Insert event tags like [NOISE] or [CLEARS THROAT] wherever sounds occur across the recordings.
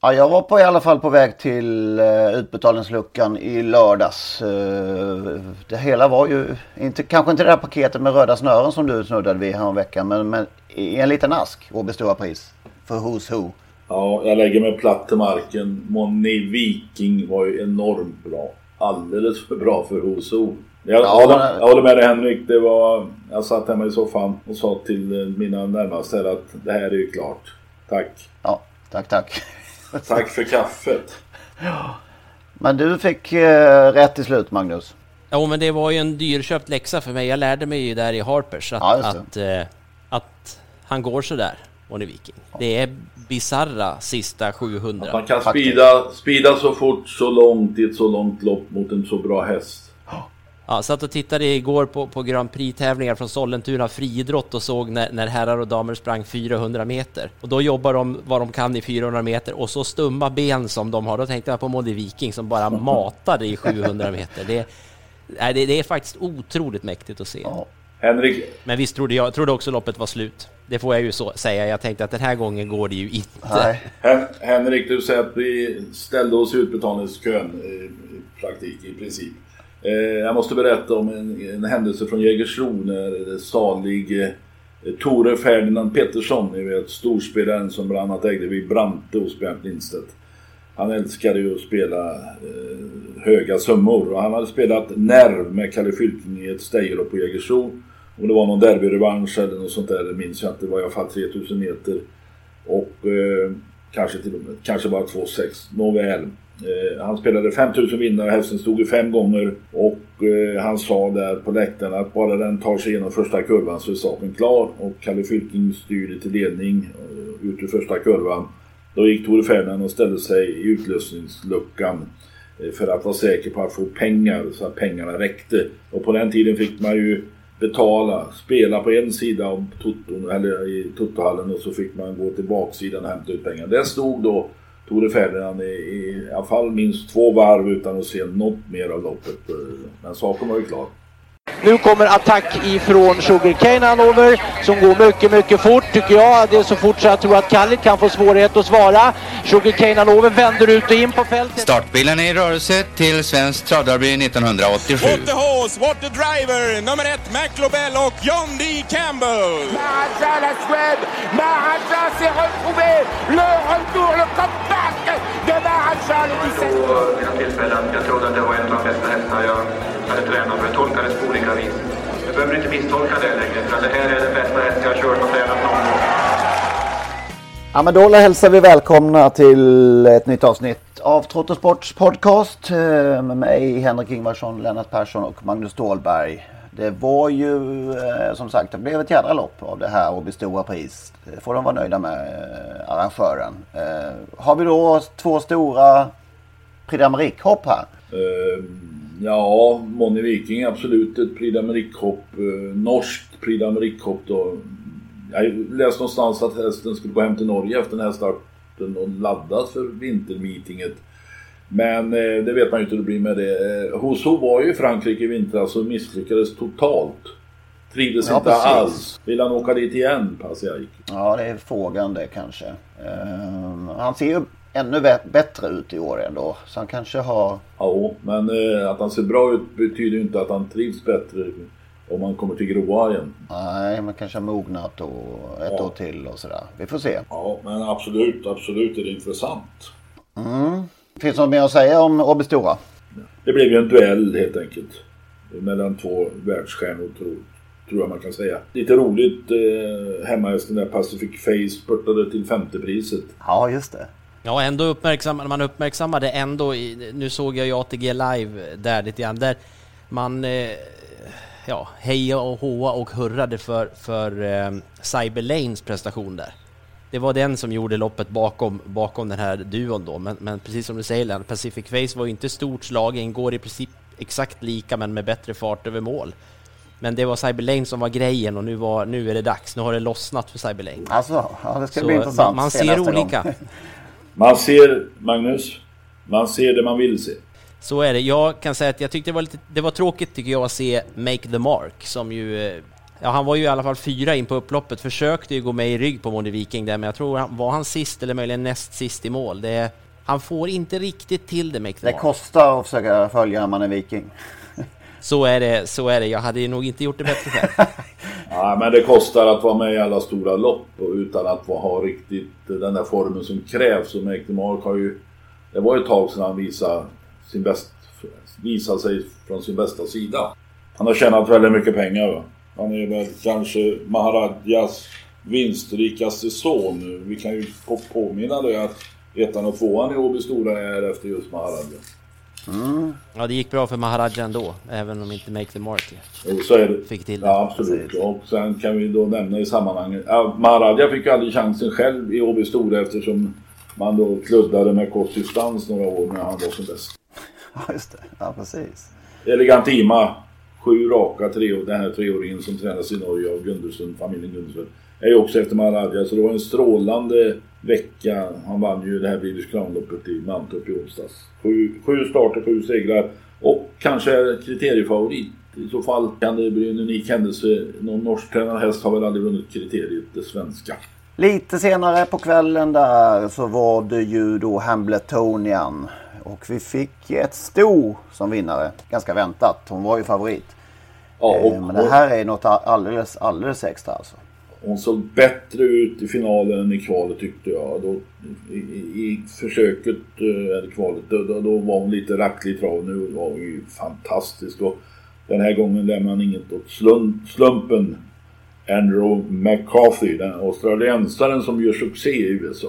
Ja, jag var på, i alla fall på väg till uh, utbetalningsluckan i lördags. Uh, det hela var ju, inte, kanske inte det där paketet med röda snören som du snuddade vid häromveckan, men, men i en liten ask, Åby Stora Pris, för Who's Who. Ja, jag lägger mig platt till marken. Moni Viking var ju enormt bra. Alldeles för bra för Hoso. Jag, ja, håller, jag håller med dig Henrik. Det var, jag satt hemma i soffan och sa till eh, mina närmaste att det här är ju klart. Tack. Ja, tack tack. [LAUGHS] Tack för kaffet. Ja. Men du fick eh, rätt till slut Magnus. Jo men det var ju en dyrköpt läxa för mig. Jag lärde mig ju där i Harpers att, ja, att, eh, att han går sådär. Moni Viking. Det är bizarra sista 700. Att man kan spida, spida så fort, så långt i ett så långt lopp mot en så bra häst. Ja, satt och tittade igår på, på Grand Prix-tävlingar från Sollentuna friidrott och såg när, när herrar och damer sprang 400 meter. Och då jobbar de vad de kan i 400 meter och så stumma ben som de har. Då tänkte jag på Modi Viking som bara [LAUGHS] matade i 700 meter. Det, är, det, det är faktiskt otroligt mäktigt att se. Ja. Henrik. Men visst trodde jag trodde också loppet var slut. Det får jag ju så säga. Jag tänkte att den här gången går det ju inte. Nej. Henrik, du säger att vi ställde oss i utbetalningskön i praktik i princip. Eh, jag måste berätta om en, en händelse från Jägersro när salig eh, Tore Ferdinand Pettersson, ni vet storspelaren som bland annat ägde vid Brante hos Bernt Lindstedt. Han älskade ju att spela eh, höga summor och han hade spelat nerv med Kalle Fylking i ett stejlopp på Jägersro. Om det var någon derbyrevansch eller något sånt där, det minns jag inte. Det var i alla fall 3000 meter. Och eh, kanske till och med, kanske bara 2,6. Nåväl. Eh, han spelade 5000 vinnare, hästen stod i fem gånger och eh, han sa där på läktaren att bara den tar sig igenom första kurvan så är saken klar. Och Kalle Fylking styrde till ledning eh, ut ur första kurvan. Då gick Tore Ferdinand och ställde sig i utlösningsluckan för att vara säker på att få pengar så att pengarna räckte. Och på den tiden fick man ju betala, spela på en sida av toton, eller i Totohallen och så fick man gå till baksidan och hämta ut pengar. Där stod då Tore Ferdinand i, i, i alla fall minst två varv utan att se något mer av loppet. Men saken var ju klar. Nu kommer attack ifrån Sugarcane Hanover som går mycket, mycket fort tycker jag. Det är så fort så jag tror att Kallit kan få svårighet att svara. Sugarcane Hanover vänder ut och in på fältet. Startbilen är i rörelse till Svensk travderby 1987. What the horse, what the driver, nummer ett McLobel och John D. Campbell. Maharaja la Suède, Maharaja s'est retrouvé, le flera tillfällen. Jag trodde att det var en av de bästa hästar jag hade tränat för. Jag tolkades på olika vis. Du behöver inte misstolka det längre, för det här är den bästa häst jag har kört och tränat någon gång. Ja men då hälsar vi välkomna till ett nytt avsnitt av Trottosports podcast eh, med mig Henrik Ingvarsson, Lennart Persson och Magnus Ståhlberg. Det var ju eh, som sagt, det blev ett jädra lopp av det här och bli stora pris. Det får de vara nöjda med, eh, arrangören. Har vi då två stora Prix d'Amérique-hopp här? Um Ja, Moni Viking absolut ett Prix d'Amérique-hopp. Eh, norskt Prix d'Amérique-hopp då. Jag läste någonstans att hästen skulle gå hem till Norge efter den här starten och laddas för vintermeetinget. Men eh, det vet man ju inte hur det blir med det. Eh, Hoso var ju i Frankrike i vintras och misslyckades totalt. Trivdes ja, inte precis. alls. Vill han åka dit igen, Pasiaik? Ja, det är frågan det kanske. Uh, han ser ju ännu bättre ut i år ändå. Så han kanske har... Ja, men eh, att han ser bra ut betyder ju inte att han trivs bättre om han kommer till Gråvargen. Nej, man kanske har mognat och ett ja. år till och sådär. Vi får se. Ja, men absolut, absolut är det intressant. Mm. Finns det något mer att säga om Åby Stora? Det blev ju en duell helt enkelt. Mellan två världsstjärnor tror, tror jag man kan säga. Lite roligt eh, hemmahästen där Pacific Face spurtade till femtepriset. Ja, just det. Ja, ändå uppmärksammade man uppmärksammade ändå, i, nu såg jag ju ATG live där lite grann, där man eh, ja, heja och hoa och hurrade för, för eh, Cyber Lanes prestation där. det var den som gjorde loppet bakom, bakom den här duon då. Men, men precis som du säger, Pacific Face var ju inte stort slagen, går i princip exakt lika men med bättre fart över mål. Men det var Cyberlane som var grejen och nu, var, nu är det dags. Nu har det lossnat för Cyberlane. Alltså, ja, det ska Så bli intressant. Man ser olika. [LAUGHS] Man ser, Magnus, man ser det man vill se. Så är det. Jag kan säga att jag tyckte det var lite, det var tråkigt tycker jag att se Make the Mark som ju eh, Ja, han var ju i alla fall fyra in på upploppet, försökte ju gå med i rygg på Moni Viking där, men jag tror han var han sist eller möjligen näst sist i mål. Det, han får inte riktigt till det, Make the Det mark. kostar att försöka följa är Viking. Så är det, så är det. Jag hade nog inte gjort det bättre själv. [LAUGHS] ja, men det kostar att vara med i alla stora lopp utan att ha riktigt den där formen som krävs. Och Make Mark har ju... Det var ju ett tag sedan han visade, sin bäst, visade sig från sin bästa sida. Han har tjänat väldigt mycket pengar. Va? Han är väl kanske Maharajas vinstrikaste son. Vi kan ju påminna dig att ettan och tvåan i Åby Stora är efter just Maharaja. Mm. Ja, det gick bra för Maharaja ändå, även om inte Make the Mark så är det. fick till det. Ja, absolut. Och sen kan vi då nämna i sammanhanget... Ja, Maharaja fick ju aldrig chansen själv i Åby Stora eftersom man då kluddade med kort distans några år när han var som bäst. [LAUGHS] Ja, just det. Ja, precis. Elegantima sju raka tre, den här treåringen som tränas i Norge av Gundersen, familjen Gundersen. Är ju också efter Maradja så det var en strålande vecka. Han vann ju det här British Crown-loppet i Mantorp i onsdags. Sju, sju starter, sju segrar och kanske är kriteriefavorit. I så fall kan det bli en unik händelse. Någon norsktränad häst har väl aldrig vunnit kriteriet, det svenska. Lite senare på kvällen där så var det ju då Hambletonian. Och vi fick ett sto som vinnare. Ganska väntat. Hon var ju favorit. Ja, och, eh, Men det här är något alldeles, alldeles extra alltså. Hon såg bättre ut i finalen än i kvalet tyckte jag. Då, i, i, försöket, eh, eller kvalet, då, då, var hon lite racklig i trav. Nu var hon ju fantastisk. Och den här gången lämnar han inget åt slump, slumpen. Andrew McCarthy, den australiensaren som gör succé i USA.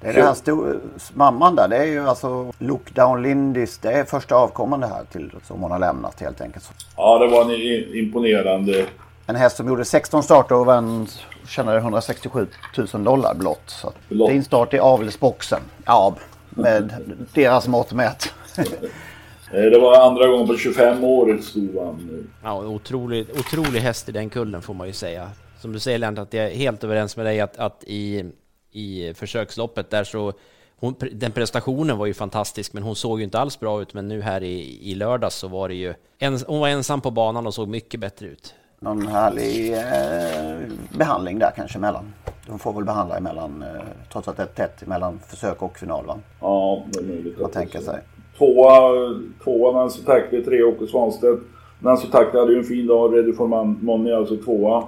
Det är den här stor, mamman där, det är ju alltså Lookdown Lindis. Det är första avkomman det här till som hon har lämnat helt enkelt. Ja, det var en imponerande. En häst som gjorde 16 starter och vann, tjänade 167 000 dollar blott. Så blott. Fin start i avelsboxen. Ja, med deras mått mätt. [LAUGHS] Eh, det var andra gången på 25 år stod han. Ja, otrolig, otrolig häst i den kullen får man ju säga. Som du säger Lennart, att jag är helt överens med dig att, att i i försöksloppet där så hon, den prestationen var ju fantastisk, men hon såg ju inte alls bra ut. Men nu här i, i lördags så var det ju... En, hon var ensam på banan och såg mycket bättre ut. Någon härlig eh, behandling där kanske emellan. De får väl behandla emellan, eh, trots att det är tätt mellan försök och final va? Ja, det är möjligt. Man tänker sig. Tvåa, tvåa Nancy Tackle, tre Åke Svanstedt. Nancy Tackle hade ju en fin dag, Ready for Money alltså tvåa.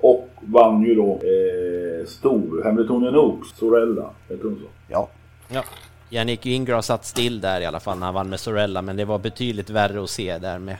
Och vann ju då eh, stor Hamiltonian Oaks, Sorella. Heter hon så? Ja. ja. Jannik Ingra satt still där i alla fall när han vann med Sorella, men det var betydligt värre att se där med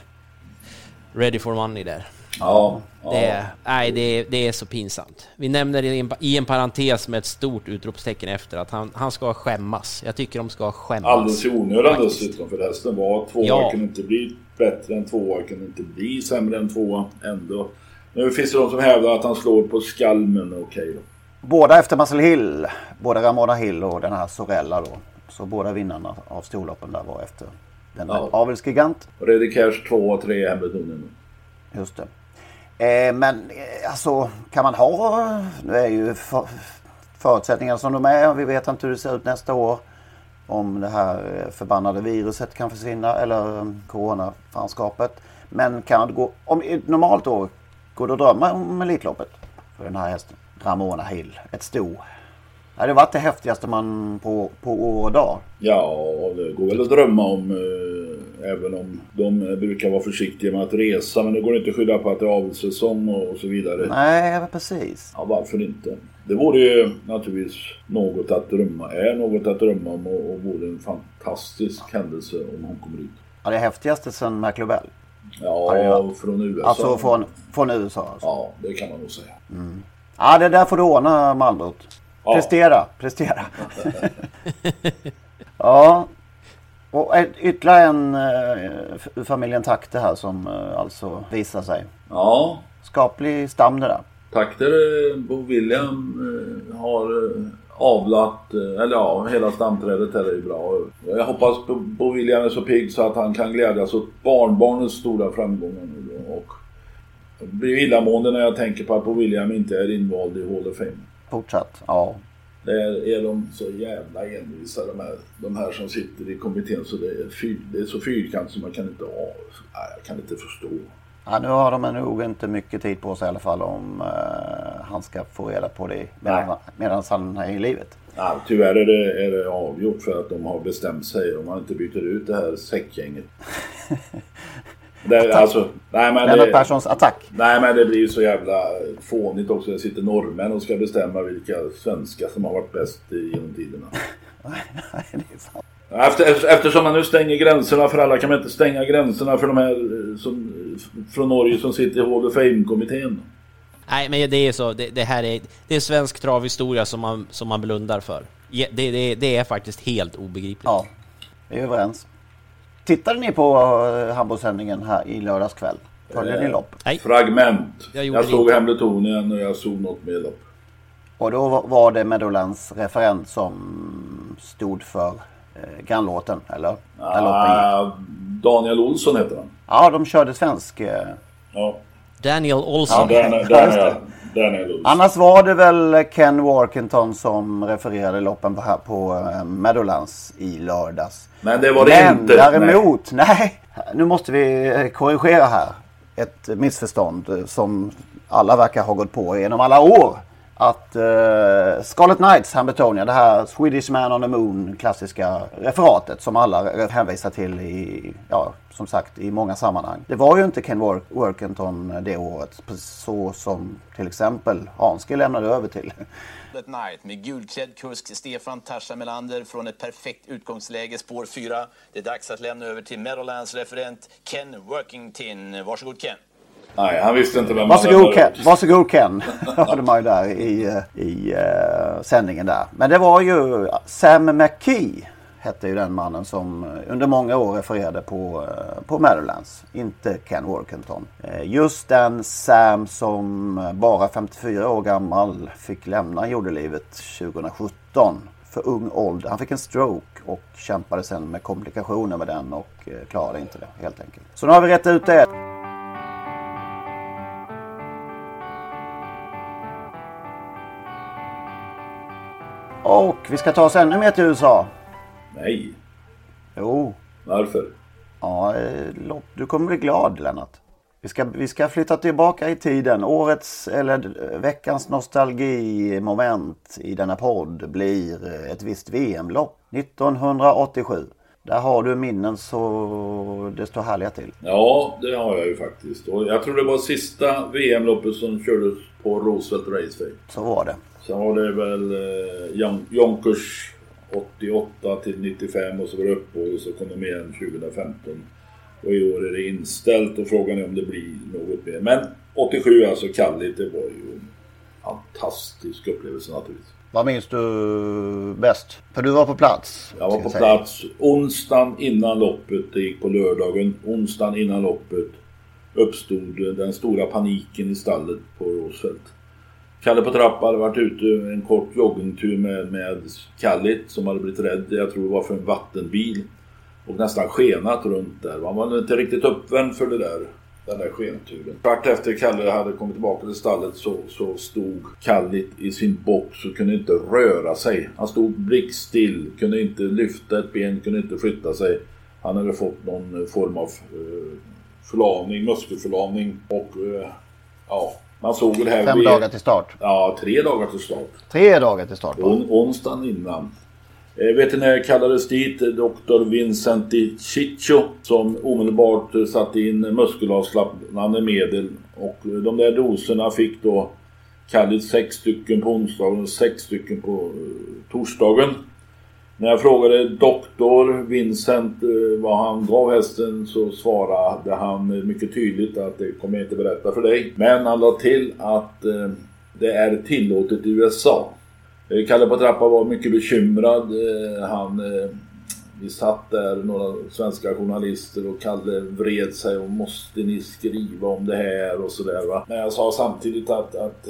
Ready for Money där. Ja. Det, nej, det, det är så pinsamt. Vi nämner det i en, i en parentes med ett stort utropstecken efter att han, han ska skämmas. Jag tycker de ska skämmas. Alldeles i onödan dessutom, för hästen var tvåa, ja. kunde inte bli bättre än tvåa, kunde inte bli sämre än tvåa ändå. Nu finns det de som hävdar att han slår på skalmen. Okej okay då. Båda efter Muscle Hill. Både Ramona Hill och den här Sorella då. Så båda vinnarna av storloppen där var efter den ja. avelsgigant. Reddy Cash 2 och 3 Hembetonen. Just det. Eh, men eh, alltså kan man ha... Nu är ju för, förutsättningarna som de är. Vi vet inte hur det ser ut nästa år. Om det här eh, förbannade viruset kan försvinna eller eh, coronafanskapet. Men kan det gå... Om, normalt år Går det att drömma om Elitloppet för den här hästen? Ramona Hill, ett sto. Det hade varit det häftigaste man på, på år och dag. Ja, det går väl att drömma om. Eh, även om de brukar vara försiktiga med att resa. Men det går inte att skylla på att det är avelssäsong och, så vidare. Nej, precis. Ja, varför inte? Det vore ju naturligtvis något att drömma, är något att drömma om och, och vore en fantastisk händelse om hon kommer ut. Ja, det häftigaste sen McLobell. Ja, från USA. Alltså från, från USA? Alltså. Ja, det kan man nog säga. Mm. Ja, det där får du ordna Malmrot. Ja. Prestera, prestera. [LAUGHS] ja. Och ytterligare en uh, familjen Takte här som uh, alltså visar sig. Ja. Skaplig stam det där. takter eh, Bo William eh, har eh, avlat, eller ja, hela stamträdet här är ju bra. Jag hoppas Bo William är så pigg så att han kan glädjas åt barnbarnens stora framgångar nu och blir illamående när jag tänker på att Bo William inte är invald i Hall of Fame. Fortsatt, ja. Där är de så jävla envisa de här, de här som sitter i kommittén så det är, fyr, det är så fyrkant som man kan inte, ha, jag kan inte förstå. Ja, nu har de nog inte mycket tid på sig i alla fall om uh, han ska få reda på det medan, medan han är i livet. Ja, tyvärr är det, är det avgjort för att de har bestämt sig om man inte byter ut det här säckgänget. [LAUGHS] Det, alltså, nej, men Lennart Perssons attack. Nej men det blir ju så jävla fånigt också. Det sitter norrmän och ska bestämma vilka svenskar som har varit bäst genom tiderna. nej, [LAUGHS] det är sant. Efter, eftersom man nu stänger gränserna för alla kan man inte stänga gränserna för de här eh, som, från Norge som sitter i Hall of Fame-kommittén. Nej, men det är så. Det, det, här är, det är svensk travhistoria som man, som man blundar för. Det, det, det är faktiskt helt obegripligt. Ja, vi är överens. Tittade ni på uh, handbollssändningen här i lördags kväll? Följde ni lopp? Nej. Fragment. Jag, jag såg Hambletonien och jag såg något mer lopp. Och då var det Meadowlands referent som stod för eh, grannlåten, eller? Ah, Daniel Olsson heter han. Ja, de körde svensk. Eh... Ja. Daniel Olsson. Ja, Daniel, Daniel, Daniel Olsson. Annars var det väl Ken Workington som refererade loppen på, på eh, Meadowlands i lördags. Men det var det Men inte. däremot, nej. nej. Nu måste vi eh, korrigera här. Ett missförstånd eh, som alla verkar ha gått på genom alla år att eh, uh, Scarlet Knights Hamiltonia, det här Swedish Man on the Moon klassiska referatet som alla hänvisar till i, ja, som sagt i många sammanhang. Det var ju inte Ken Work Workington det året, så som till exempel Hanske lämnade över till. Night med gulklädd kusk Stefan Tarsa Melander från ett perfekt utgångsläge, spår 4. Det är dags att lämna över till Meadowlands referent Ken Workington. Varsågod Ken. Nej, han visste inte vem Varsågod Ken. Varsågod Ken. [LAUGHS] hörde man ju där i, i uh, sändningen där. Men det var ju Sam McKee hette ju den mannen som under många år refererade på, på Meadowlands. Inte Ken Workington. Just den Sam som bara 54 år gammal fick lämna jordelivet 2017 för ung ålder. Han fick en stroke och kämpade sen med komplikationer med den och klarade inte det helt enkelt. Så nu har vi rätt ut det. Och vi ska ta oss ännu mer till USA. Nej. Jo. Varför? Ja, eh, du kommer bli glad Lennart. Vi ska, vi ska flytta tillbaka i tiden. Årets eller eh, veckans nostalgimoment i denna podd blir eh, ett visst VM-lopp. 1987. Där har du minnen så det står härliga till. Ja, det har jag ju faktiskt. Och jag tror det var sista VM-loppet som kördes på Roosevelt Raceway. Så var det. Sen var det väl eh, Jonkers 88 till 95 och så var det uppehåll och så kom de igen 2015. Och i år är det inställt och frågan är om det blir något mer. Men 87 alltså Kallit, det var ju en fantastisk upplevelse naturligtvis. Vad minns du bäst? För du var på plats. Jag var på plats onsdagen innan loppet. Det gick på lördagen. Onsdagen innan loppet uppstod den stora paniken i stallet på Roosevelt. Kalle på Trappan hade varit ute en kort joggingtur med, med Kallit som hade blivit rädd, jag tror det var för en vattenbil. Och nästan skenat runt där. Han var inte riktigt uppvänd för det där, den där skenturen. Kvart efter Kalle hade kommit tillbaka till stallet så, så stod Kallit i sin box och kunde inte röra sig. Han stod blickstill, kunde inte lyfta ett ben, kunde inte flytta sig. Han hade fått någon form av eh, förlamning, muskelförlamning och eh, ja, man såg det här Fem vid, dagar till start? Ja, tre dagar till start. Tre dagar till start? On, onsdagen innan. Eh, veterinär kallades dit Dr. Vincent Di Ciccio som omedelbart satte in muskelavslappnande medel. Och de där doserna fick då Kallit sex stycken på onsdagen och sex stycken på uh, torsdagen. När jag frågade doktor Vincent eh, vad han gav hästen så svarade han mycket tydligt att det kommer jag inte berätta för dig. Men han la till att eh, det är tillåtet i USA. Eh, Kalle på trappa var mycket bekymrad. Han vi satt där, några svenska journalister och Kalle vred sig och måste ni skriva om det här och sådär. Men jag sa samtidigt att, att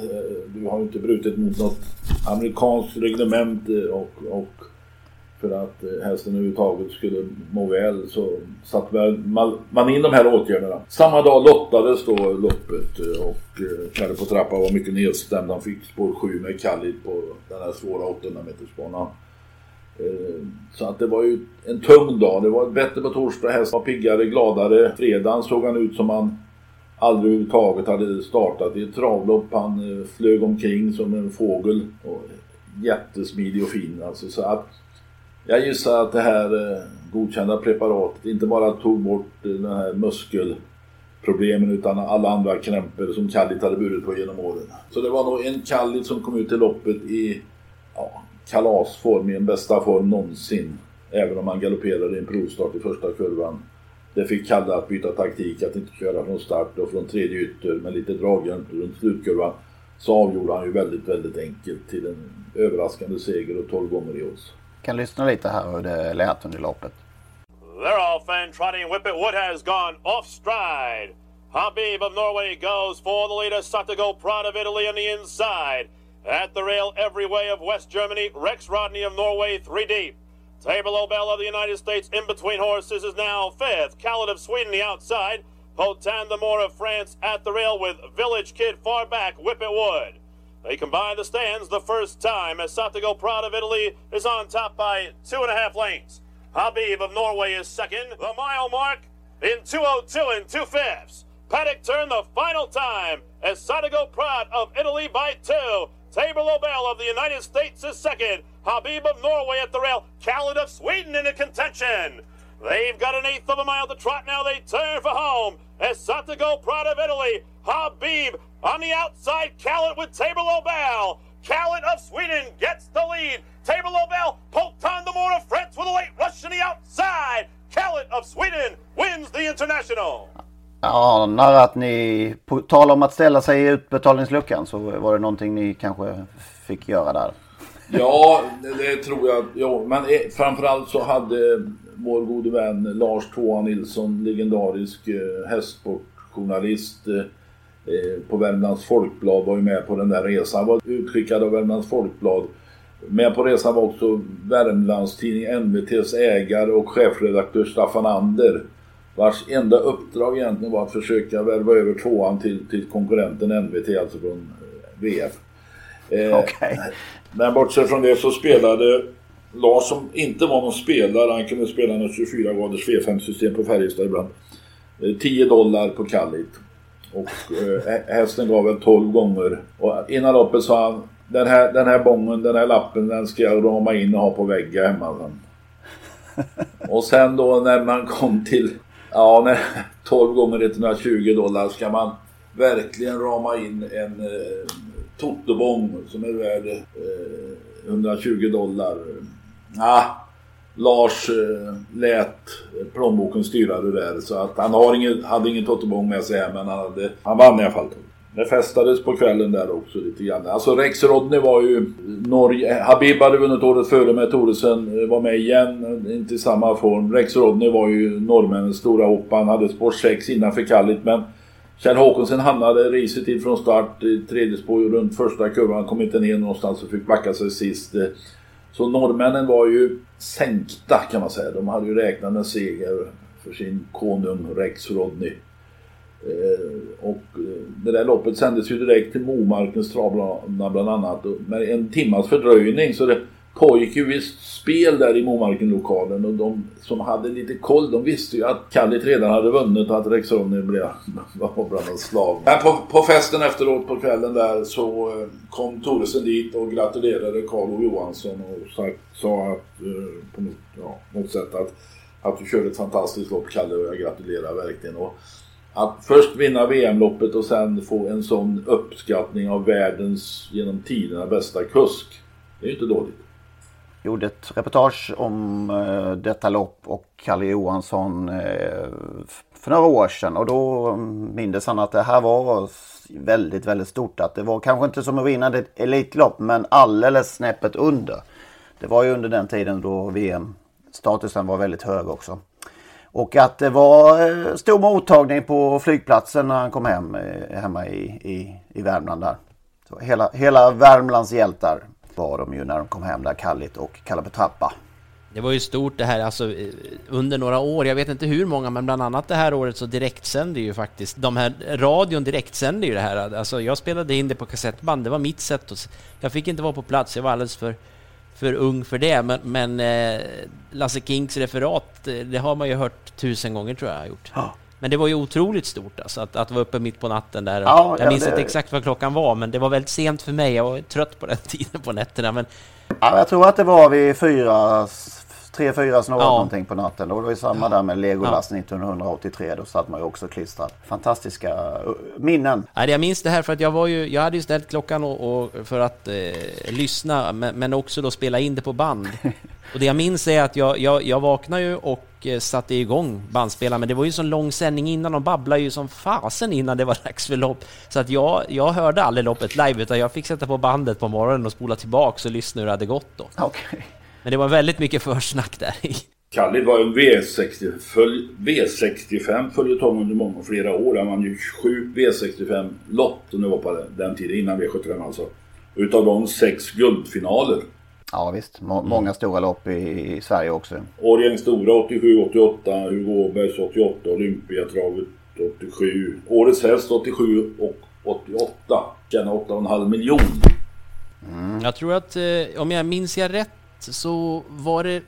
du har inte brutit mot något amerikanskt reglement och, och för att eh, hästen överhuvudtaget skulle må väl så satte man in de här åtgärderna. Samma dag lottades då loppet eh, och eh, Kalle på Trappan var mycket nedstämd. Han fick spår 7 med Kallit på den här svåra 800 metersbanan. Så att det var ju en tung dag. Det var bättre på torsdag. Hästen var piggare, gladare. Fredagen såg han ut som han aldrig överhuvudtaget hade startat i ett travlopp. Han flög omkring som en fågel. Och jättesmidig och fin alltså. Så att jag gissar att det här eh, godkända preparatet inte bara tog bort eh, den här muskelproblemen utan alla andra krämpor som Kallit hade burit på genom åren. Så det var nog en Kallit som kom ut i loppet i ja, kalasform, i en bästa form någonsin. Även om han galopperade i en provstart i första kurvan. Det fick Kalle att byta taktik, att inte köra från start och från tredje ytter med lite dragen runt slutkurvan. Så avgjorde han ju väldigt, väldigt enkelt till en överraskande seger och 12 gånger i oss. Kan lyssna lite här hur det lät under loppet. They're all fan trotting. Whippet Wood has gone off stride. Habib of Norway goes for the leader. Satago Prod of Italy on the inside. At the rail, every way of West Germany. Rex Rodney of Norway, three deep. Table Obel of the United States in between horses is now fifth. Khaled of Sweden the outside. Potan the Moor of France at the rail with Village Kid far back. Whippet Wood. They combine the stands the first time as Satago Proud of Italy is on top by two and a half lengths. Habib of Norway is second. The mile mark in 202 and two fifths. Paddock turn the final time as Satago Proud of Italy by two. Tabor Lobel of the United States is second. Habib of Norway at the rail. Khaled of Sweden in contention. They've got an eighth of a mile to trot now. They turn for home as Satago Proud of Italy. Habib on the outside. Khaled with Tabor Lobel. Khaled of Sweden gets the lead. Tabor Lobel, Polton the Moor of France with a late rush to the outside. Khaled of Sweden wins the International. Jag anar att ni, på tal om att ställa sig i utbetalningsluckan så var det någonting ni kanske fick göra där. Ja, det, det tror jag. Ja, men eh, framförallt så hade vår gode vän Lars Tåa Nilsson, legendarisk eh, hästsportjournalist eh, på Värmlands Folkblad var ju med på den där resan. Han var utskickad av Värmlands Folkblad. Med på resan var också Värmlands tidning NVTs ägare och chefredaktör Staffan Ander. Vars enda uppdrag egentligen var att försöka värva över tvåan till, till konkurrenten NVT, alltså från eh, VF. Eh, okay. Men bortsett från det så spelade Lars som inte var någon spelare, han kunde spela något 24 graders V5-system på Färjestad ibland. 10 eh, dollar på Kallit. Och eh, hästen gav väl 12 gånger. Och innan loppet sa han den här, den här bången, den här lappen, den ska jag rama in och ha på väggen hemma. [LAUGHS] Och sen då när man kom till, ja, när 12 gånger 120 dollar ska man verkligen rama in en eh, totobong som är värd eh, 120 dollar. Ah, Lars eh, lät plånboken styra det där så att han har ingen, hade ingen Tottebong med sig men han, hade, han vann i alla fall. Det festades på kvällen där också lite grann. Alltså Rex Rodney var ju Norge. Eh, Habib hade vunnit året före med Thoresen. Eh, var med igen. Eh, inte i samma form. Rex Rodney var ju norrmännens stora hopp. Han hade spår 6 innanför Kallit men Kjell Håkonsen hamnade risigt in från start i tredje spår runt första kurvan. Kom inte ner någonstans och fick backa sig sist. Så norrmännen var ju sänkta kan man säga. De hade ju räknat med seger för sin konung Rex Rodney. Eh, och eh, det där loppet sändes ju direkt till Momarkens travbana bland annat med en timmas fördröjning. Så det pågick ju visst spel där i Momarken-lokalen och de som hade lite koll de visste ju att Kallit redan hade vunnit och att Rex blev [LAUGHS] bland slag. Men på, på, festen efteråt på kvällen där så eh, kom Thoresen dit och gratulerade Karl och Johansson och sa, sa att, eh, på något, ja, något sätt att, att du körde ett fantastiskt lopp Kalle och jag gratulerar verkligen. Och, att först vinna VM-loppet och sen få en sån uppskattning av världens genom tiderna bästa kusk. Det är ju inte dåligt. Gjorde ett reportage om eh, detta lopp och Kalle Johansson eh, för några år sedan och då mm, mindes han att det här var väldigt, väldigt stort. Att det var kanske inte som att vinna ett elitlopp men alldeles snäppet under. Det var ju under den tiden då VM statusen var väldigt hög också. Och att det var eh, stor mottagning på flygplatsen när han kom hem eh, hemma i, i, i Värmland där. Så hela, hela Värmlands hjältar var de ju när de kom hem där, Kallit och trappa. Det var ju stort det här, alltså eh, under några år, jag vet inte hur många, men bland annat det här året så direktsände ju faktiskt, de här radion direktsände ju det här. Alltså jag spelade in det på kassettband, det var mitt sätt att, jag fick inte vara på plats, jag var alldeles för för ung för det, men, men eh, Lasse Kinks referat, eh, det har man ju hört tusen gånger tror jag. gjort. Ja. Men det var ju otroligt stort alltså, att, att vara uppe mitt på natten där. Ja, jag minns det... inte exakt vad klockan var, men det var väldigt sent för mig. Jag var trött på den [LAUGHS] tiden på nätterna. Men... Ja, jag tror att det var vid fyra, tre, fyra snår ja. någonting på natten. Och det var ju samma ja. där med Legolas ja. 1983. Då satt man ju också klistrad. Fantastiska uh, minnen. Nej, jag minns det här för att jag var ju, jag hade ju ställt klockan och, och för att eh, lyssna, men, men, också då spela in det på band. [LAUGHS] och det jag minns är att jag, jag, jag vaknade ju och eh, satte igång bandspelaren, men det var ju så lång sändning innan, de babblade ju som fasen innan det var dags för lopp. Så att jag, jag hörde aldrig loppet live, utan jag fick sätta på bandet på morgonen och spola tillbaka och lyssna hur det hade gått då. Okay. Men det var väldigt mycket försnack där i. Khalid var en V60, följ, V65 följetong under många, flera år. Han vann ju sju V65-lopp det var på den tiden, innan V75 alltså. Utav de sex guldfinaler. Ja visst, Må mm. många stora lopp i, i Sverige också. Årjäng Stora 87, 88, Hugo Åbergs 88, Olympiatravet 87, Årets häst 87 och 88. Tjänar 8,5 miljoner. Mm. Jag tror att, eh, om jag minns jag rätt, så var det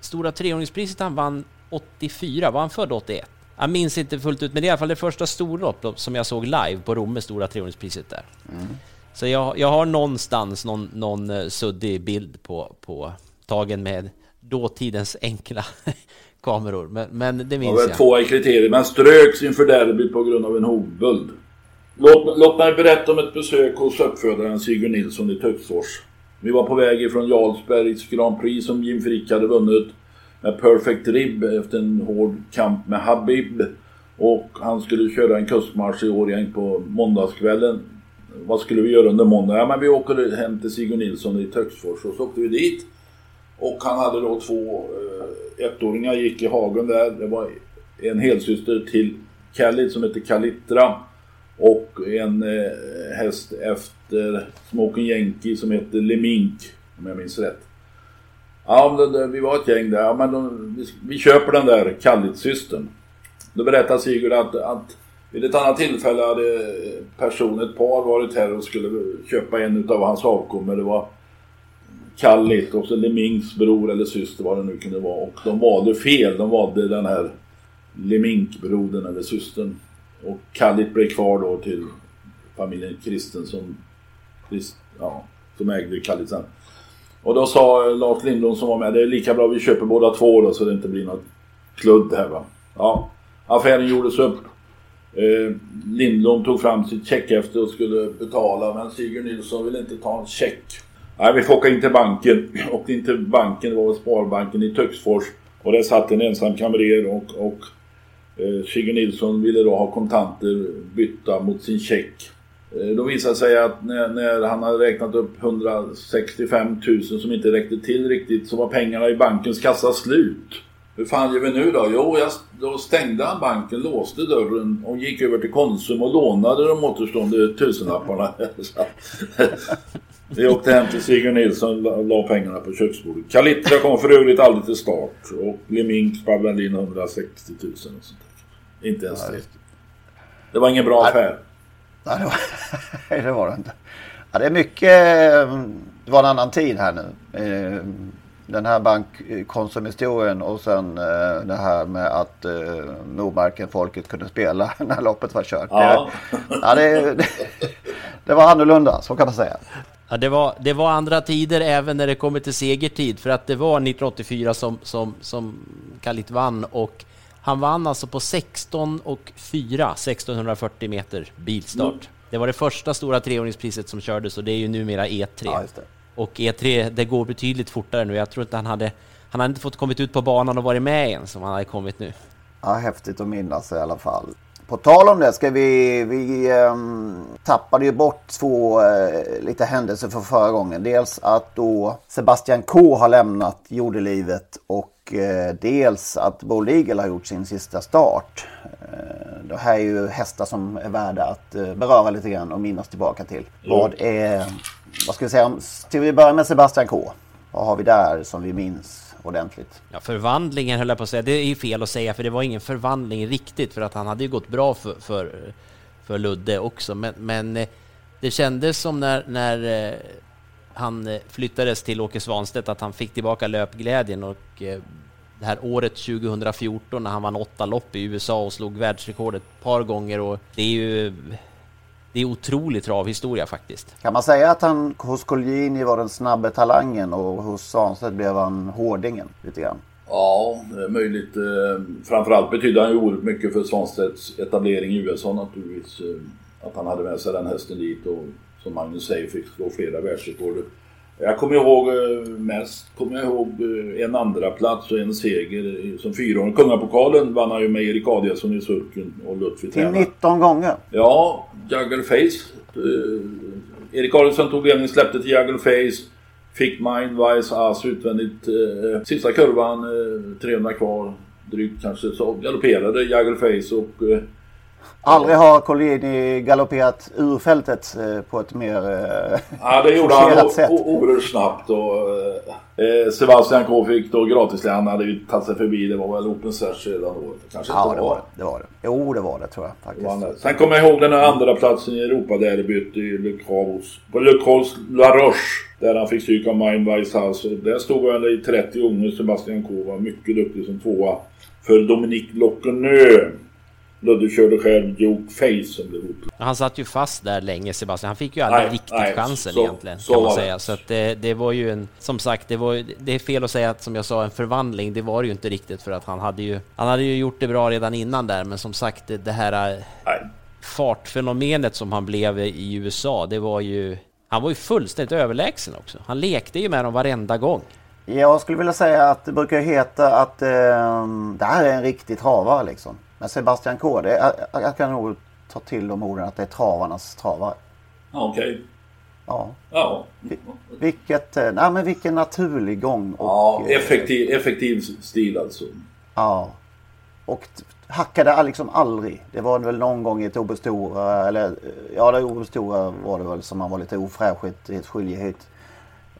Stora treåringspriset han vann 84, var han född 81? Jag minns inte fullt ut, men det är i alla fall det första storlopp som jag såg live på Romme, Stora treåringspriset där. Mm. Så jag, jag har någonstans någon, någon uh, suddig bild på, på tagen med dåtidens enkla [LAUGHS] kameror, men, men det minns jag. jag. Tvåa i kriterier, men ströks inför derbyt på grund av en hovböld. Låt, låt mig berätta om ett besök hos uppfödaren Sigurd Nilsson i Töcksfors. Vi var på väg ifrån Jarlsbergs Grand Prix som Jim Frick hade vunnit med Perfect Rib efter en hård kamp med Habib. Och han skulle köra en kustmarsch i Årjäng på måndagskvällen. Vad skulle vi göra under måndag? Ja men vi åker hem till Sigurd Nilsson i Töcksfors och så åkte vi dit. Och han hade då två eh, ettåringar gick i hagen där. Det var en helsyster till Khalid som heter Kalitra. Och en eh, häst efter Smoking Yankee som heter Lemink, om jag minns rätt. Ja, men det, vi var ett gäng där. Ja, men de, vi, vi, köper den där Kallit-systern. Då berättar Sigurd att, att vid ett annat tillfälle hade person, ett par varit här och skulle köpa en av hans avkommor. Det var Kallit och så Lemings bror eller syster vad det nu kunde vara. Och de valde fel. De valde den här Lemink-brodern eller systern. Och Kallit blev kvar då till familjen Kristen som, ja, som ägde Kallit sen. Och då sa Lars Lindblom som var med, det är lika bra vi köper båda två då så det inte blir något kludd här va. Ja, affären gjordes upp. Eh, Lindblom tog fram sitt checkhäfte och skulle betala men Sigurd Nilsson ville inte ta en check. Nej, vi får åka in till banken. [CLEARS THROAT] Åkte in till banken, det var Sparbanken i Töcksfors. Och där satt en ensam kamrer och, och Eh, Sigurd Nilsson ville då ha kontanter bytta mot sin check. Eh, då visade det sig att när, när, han hade räknat upp 165 000 som inte räckte till riktigt så var pengarna i bankens kassa slut. Hur fan gör vi nu då? Jo, jag, då stängde han banken, låste dörren och gick över till Konsum och lånade de återstående tusenlapparna. [LAUGHS] [LAUGHS] Vi åkte hem till Sigurd Nilsson och la pengarna på köksbordet. Kalitra kom för övrigt aldrig till start och Lemink spabblade in 160 000 och sånt där. Inte ens det. Det var ingen bra affär. Nej, det var, [LAUGHS] det var det inte. Ja, det är mycket... Det var en annan tid här nu. Den här bankkonsumhistorien och sen eh, det här med att eh, Nordmarken folket kunde spela [LAUGHS] när loppet var kört. Ja. Det, ja, det, det, det var annorlunda, så kan man säga. Ja, det, var, det var andra tider även när det kommer till segertid, för att det var 1984 som, som, som Kalit vann och han vann alltså på 16 och 4, 1640 meter bilstart. Mm. Det var det första stora treåringspriset som kördes och det är ju numera E3. Ja, och E3, det går betydligt fortare nu. Jag tror inte han hade, han hade inte fått kommit ut på banan och varit med än som han hade kommit nu. Ja, häftigt att minnas i alla fall. På tal om det ska vi, vi um, tappade ju bort två uh, lite händelser för förra gången. Dels att då Sebastian K har lämnat jordelivet och och eh, dels att Bold Eagle har gjort sin sista start. Eh, det här är ju hästar som är värda att beröra lite grann och minnas tillbaka till. Jo. Vad är, vad ska vi säga, om- till vi börjar med Sebastian K. Vad har vi där som vi minns ordentligt? Ja, förvandlingen höll jag på att säga, det är ju fel att säga för det var ingen förvandling riktigt för att han hade ju gått bra för, för, för Ludde också. Men, men eh, det kändes som när, när eh, han eh, flyttades till Åke Svanstedt att han fick tillbaka löpglädjen och det här året 2014 när han vann åtta lopp i USA och slog världsrekord ett par gånger och det är ju det är otrolig travhistoria faktiskt. Kan man säga att han hos Colgjini var den snabbe talangen och hos Svanstedt blev han hårdingen lite grann? Ja, det är möjligt. Eh, Framförallt betydde han ju oerhört mycket för Svanstedts etablering i USA naturligtvis. eh, Att han hade med sig den hästen dit och som Magnus säger fick slå flera världsrekord. Jag kommer ihåg eh, mest, kommer jag ihåg eh, en andra plats och en seger som fyraåring. Kungapokalen vann han ju med Erik Adielsson i sulken och Lutfi Till tränare. 19 gånger. Ja, Juggle Face. Eh, Erik Adielsson tog ledningen, släppte till Juggle Face. Fick Mindwise As utvändigt. Eh, sista kurvan, eh, 300 kvar. Drygt kanske. Så galopperade Juggle Face och... Eh, Aldrig har Colgjini galopperat ur fältet eh, på ett mer eh, ja, det gjorde han oerhört snabbt. Och, eh, Sebastian K fick då gratislän. Han hade ju tagit sig förbi. Det var väl Open Search redan då. Kanske Ja, det var det. det var det. Jo, det var det tror jag faktiskt. Sen kommer jag ihåg den här andra platsen i Europaderbyt i Le Cros. På Le Cros La Roche. Där han fick stryk av Mindwise House. Där stod han i 30 gånger. Sebastian K var mycket duktig som tvåa. För Dominique Lockenö. Ludde körde själv Joke Face som upp. Han satt ju fast där länge Sebastian, han fick ju aldrig Nej, riktigt nej, chansen så- egentligen så kan man var det. säga. Så att det, det var ju en, som sagt, det, var, det är fel att säga att som jag sa en förvandling, det var det ju inte riktigt för att han hade ju, han hade ju gjort det bra redan innan där men som sagt det, det här Nej. fartfenomenet som han blev i USA, det var ju, han var ju fullständigt överlägsen också. Han lekte ju med dem varenda gång. Jag skulle vilja säga att det brukar heta att eh, det här är en riktig travare liksom. Men Sebastian K, det, jag, jag kan nog ta till de orden att det är travarnas travare. Ja, Okej. Ja. Ja. Vilket, eh, nej, men vilken naturlig gång. Och, ja eh, effektiv, effektiv stil alltså. Ja. Och hackade liksom aldrig. Det var väl någon gång i ett Obestora, eller eh, ja det Obestora var det väl som han var lite ofräschigt i ett skiljehytt.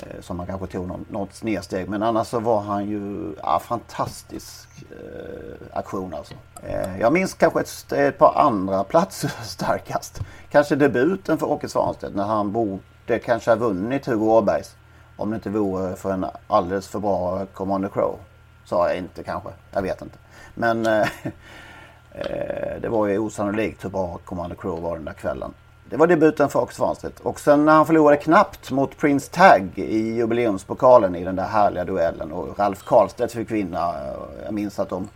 Eh, som man kanske tog någon, något snedsteg. Men annars så var han ju ja, fantastisk eh, aktion alltså. Eh, jag minns kanske ett, ett par andra platser [LAUGHS] starkast. Kanske debuten för Åke Svanstedt när han borde kanske ha vunnit Hugo Åbergs. Om det inte vore för en alldeles för bra Commander Crow. Sa jag inte kanske. Jag vet inte. Men eh, [LAUGHS] eh, det var ju osannolikt hur bra Commander Crow var den där kvällen. Det var debuten för Åke Svanstedt. Och sen när han förlorade knappt mot Prince Tag i jubileumspokalen i den där härliga duellen och Ralf Karlstedt fick vinna. eh, Jag minns att de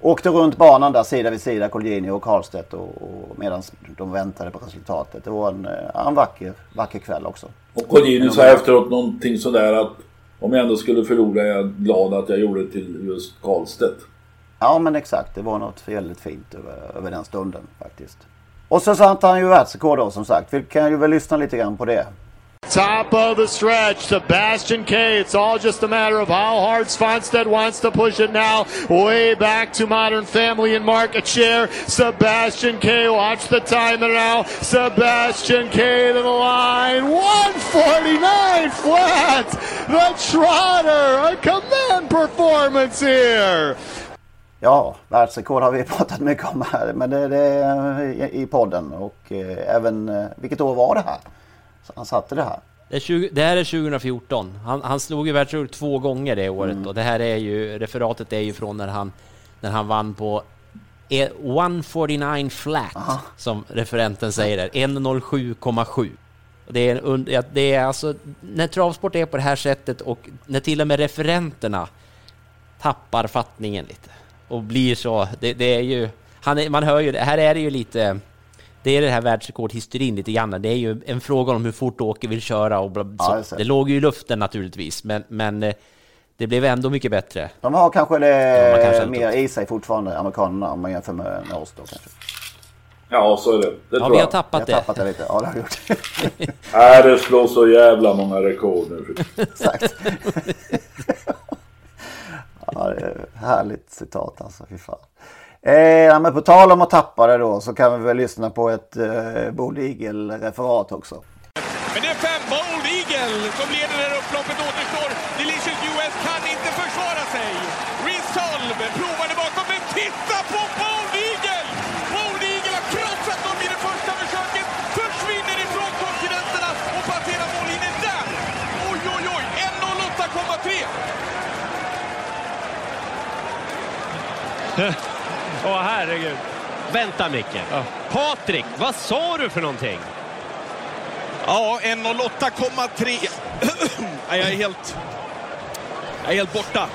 åkte runt banan där sida vid sida, Colgjini och Karlstedt och, och medan de väntade på resultatet. Det var en, eh, en vacker, vacker kväll också. Och Colgjini sa efteråt någonting sådär att om jag ändå skulle förlora är jag glad att jag gjorde det till just Karlstedt. Ja men exakt, det var något väldigt fint över, över den stunden faktiskt. Och satte han ju världsrekord då som sagt. Vi kan ju väl lyssna lite grann på det. Top of the stretch, Sebastian K. It's all just a matter of how hard Svanstedt wants to push it now. Way back to Modern Family and Market Share. Sebastian K. Watch the timer now. Sebastian K. to the line. 149 flat. The Trotter. A command performance here. Ja, världsrekord har vi [LAUGHS] pratat mycket om här. Men det, det är i, podden. Och eh, även, eh, vilket år var det här? Så han satte det här. Det, är 20, det här är 2014. Han, han slog ju världsrekord två gånger det året Mm. och det här är ju, referatet är ju från när han, när han vann på eh, 149 flat, som referenten säger där, 107,7. Och Det är, en det är alltså, när travsport är på det här sättet och när till och med referenterna tappar fattningen lite och blir så, det, det är ju, han är, man hör ju, det här är det ju lite, det är det här världsrekordhysterin lite grann. Det är ju en fråga om hur fort Åke vill köra och bla, Ja, det. Det låg ju i luften naturligtvis, men, men eh, det blev ändå mycket bättre. De har kanske det Ja, kanske mer i sig fortfarande, amerikanerna, om man jämför med, med oss då kanske. Ja, så är det. Det Ja, tror vi har jag. tappat Vi har det. tappat det lite. Ja, det har vi gjort. [LAUGHS] Nej, det slår så jävla många rekord nu. Exakt. [LAUGHS] ja, Härligt citat alltså, fy fan. Eh, men på tal om att tappa det då så kan vi väl lyssna på ett eh, Bold Eagle-referat också. Men det är fem Bold Eagle som leder när upploppet återstår. Delicious US kan inte försvara sig. Resolve provade bakom, men titta på Bold Eagle! Bold Eagle har krossat dem i det första försöket, försvinner ifrån konkurrenterna och passerar mållinjen där! Oj, oj, oj! 1.08,3! [LAUGHS] Åh herregud. Vänta Micke. Patrik, vad sa du för någonting? Ja, 1.08,3. [CLEARS THROAT] jag är helt... Jag är helt borta.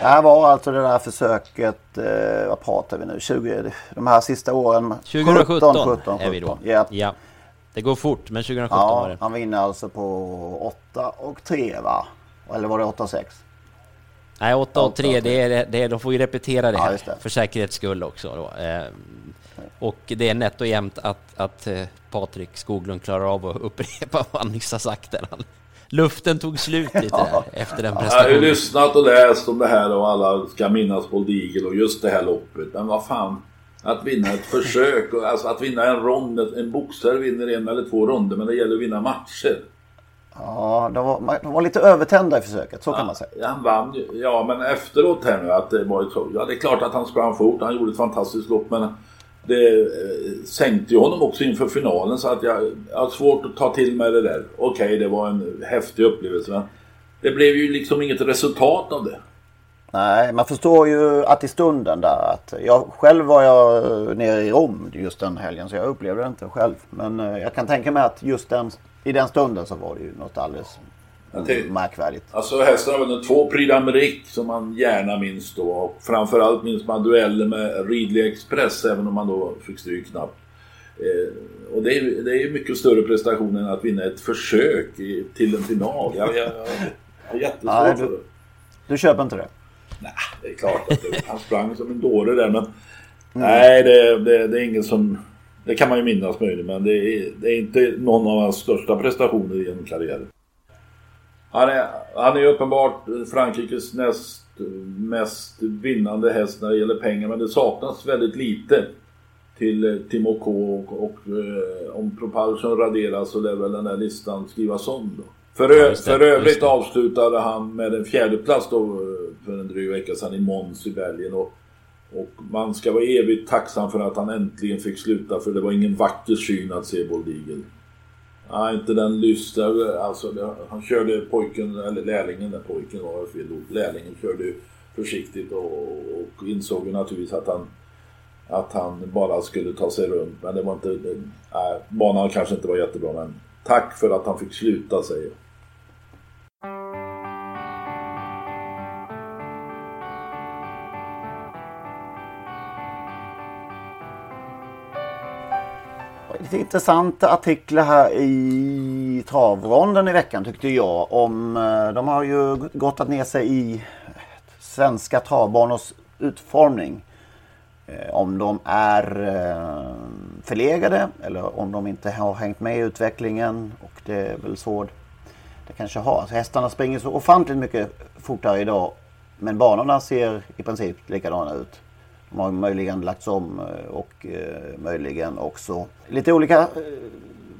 Det här var alltså det där försöket, eh, vad pratar vi nu, 20, de här sista åren? 2017 17, 17, är vi då. Ja. ja. Det går fort, men 2017 ja, var det. Han vinner alltså på 8 och 3 va? Eller var det 8 och 6? Nej, 8 och 3, det är, det är, de får ju repetera det Ja, det. för säkerhets skull också. Då. Eh, och det är nätt och jämnt att, att eh, Patrik Skoglund klarar av att upprepa [LAUGHS] vad han nyss har sagt. Där. Luften tog slut lite där efter den Jag har ju prestationen. lyssnat och läst om det här och alla ska minnas Bold Eagle och just det här loppet. Men vad fan. Att vinna ett [LAUGHS] försök, och alltså att vinna en rond. En boxare vinner en eller två ronder men det gäller att vinna matcher. Ja, de var, de var lite övertända i försöket, så kan man säga. Ja, han vann ju. Ja men efteråt här nu att det var ju så. Ja det är klart att han sprang fort. Han gjorde ett fantastiskt lopp men det eh, sänkte ju honom också inför finalen så att jag, jag har svårt att ta till mig det där. Okej det var en häftig upplevelse men det blev ju liksom inget resultat av det. Nej, man förstår ju att i stunden där att jag själv var jag nere i Rom just den helgen så jag upplevde det inte själv. Men eh, jag kan tänka mig att just den, i den stunden så var det ju något alldeles märkvärdigt. Alltså hästarna var väl två Prix d'Amérique som man gärna minns då. Och framförallt minns man dueller med Ridley Express även om man då fick stryk knappt. Eh, och det är, ju- det är ju mycket större prestation än att vinna ett försök i, till en final. Jag, jag, jag, har jättesvårt Nej, för du- det. Du köper inte det? Nej, det är klart att det, han sprang som en dåre där men Nej, det, det, det är ingen som... Det kan man ju minnas möjligen men det är, det är inte någon av hans största prestationer genom karriären. Han är, han är uppenbart Frankrikes näst mest vinnande häst när det gäller pengar men det saknas väldigt lite till eh, Timo K och, och eh, om Propulsion raderas så lär väl den här listan skrivas om då. För, Ja, ö- det, för övrigt avslutade han med en fjärde plats då eh, för en dryg vecka sedan i Mons i Belgien och, och man ska vara evigt tacksam för att han äntligen fick sluta för det var ingen vacker syn att se Bold Eagle. Nej, inte den lysta. Alltså, det, han körde pojken, eller lärlingen, där pojken var fel ord. Lärlingen körde försiktigt och, och insåg ju naturligtvis att han att han bara skulle ta sig runt. Men det var inte... Nej, banan kanske inte var jättebra men tack för att han fick sluta säger jag. Lite intressanta artiklar här i travronden i veckan tyckte jag. Om, eh, de har ju gått ner sig i svenska travbanors utformning. Eh, om de är eh, förlegade eller om de inte har hängt med i utvecklingen. Och det är väl så det kanske har. Alltså hästarna springer så ofantligt mycket fortare idag. Men banorna ser i princip likadana ut. De har möjligen lagts om eh, och eh, möjligen också lite olika eh,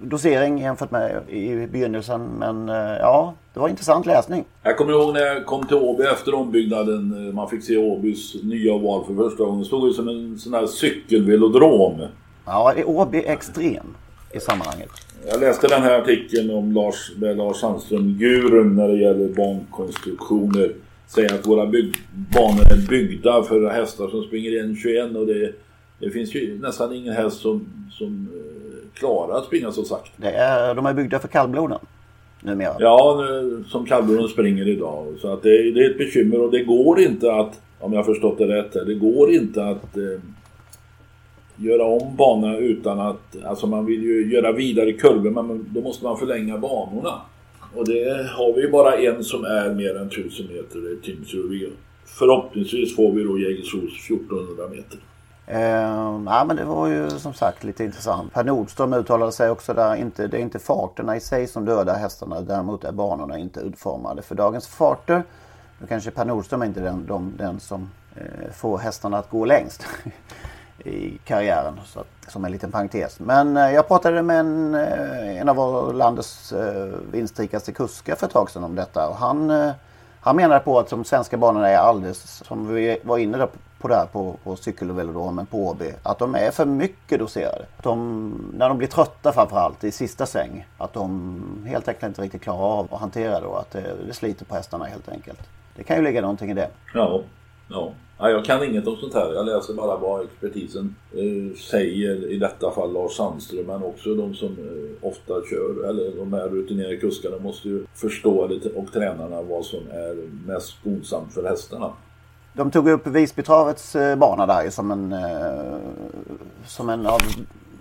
dosering jämfört med i begynnelsen. Men ja, det var intressant läsning. Jag kommer ihåg när jag kom till Åby efter ombyggnaden. Man fick se Åbys nya oval för första gången. Det stod ju som en sån här cykelvelodrom. Ja, Åby extrem i sammanhanget. Jag läste den här artikeln om Lars, med Lars Sandström, gurun när det gäller bankonstruktioner. Säger att våra bygg, banor är byggda för hästar som springer 1.21 och det, det finns ju nästan ingen häst som, som eh, klarar att springa så sakta. Det är, de är byggda för kallbloden numera. Ja, nu, som kallbloden springer idag. Så att det, det är ett bekymmer och det går inte att, om jag har förstått det rätt här, det går inte att eh, göra om banorna utan att, alltså man vill ju göra vidare kurvor men då måste man förlänga banorna. Och det har vi ju bara en som är mer än 1000 meter, det är Tingsryd. Förhoppningsvis får vi då Jägersros 1400 meter. Eh, ja, men det var ju som sagt lite intressant. Per Nordström uttalade sig också där. Inte, det är inte farterna i sig som dödar hästarna. Däremot är banorna inte utformade för dagens farter. Nu kanske Per Nordström är inte den, de, den som eh, får hästarna att gå längst [LAUGHS] i karriären. Så att, som en liten parentes. Men eh, jag pratade med en, eh, en av landets eh, vinstrikaste kuskar för ett tag sedan om detta. Och han, eh, han menar på att de svenska banorna är alldeles, som vi var inne på där på, på cykelvelodromen på Åby, att de är för mycket doserade. Att de, när de blir trötta framförallt i sista sväng, att de helt enkelt inte riktigt klarar av att hantera det och att det, det sliter på hästarna helt enkelt. Det kan ju ligga någonting i det. Ja, ja. Ja, jag kan inget om sånt här. Jag läser bara vad expertisen eh, säger. I detta fall Lars Sandström, men också de som eh, ofta kör, eller de här rutinerade kuskarna måste ju förstå lite, och tränarna vad som är mest skonsamt för hästarna. De tog upp Visbytravets eh, bana där som en, eh, som en av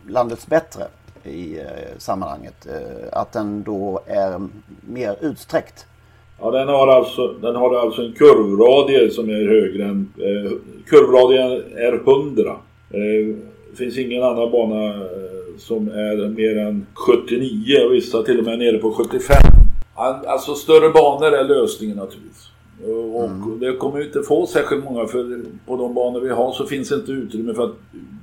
landets bättre i eh, sammanhanget. Eh, att den då är mer utsträckt. Ja, den har alltså, den har alltså en kurvradie som är högre än... Eh, kurvradien är 100. Eh, det finns ingen annan bana eh, som är mer än 79 och vissa till och med nere på 75. Alltså större banor är lösningen naturligtvis. Och mm. det kommer ju inte få särskilt många för på de banor vi har så finns inte utrymme för att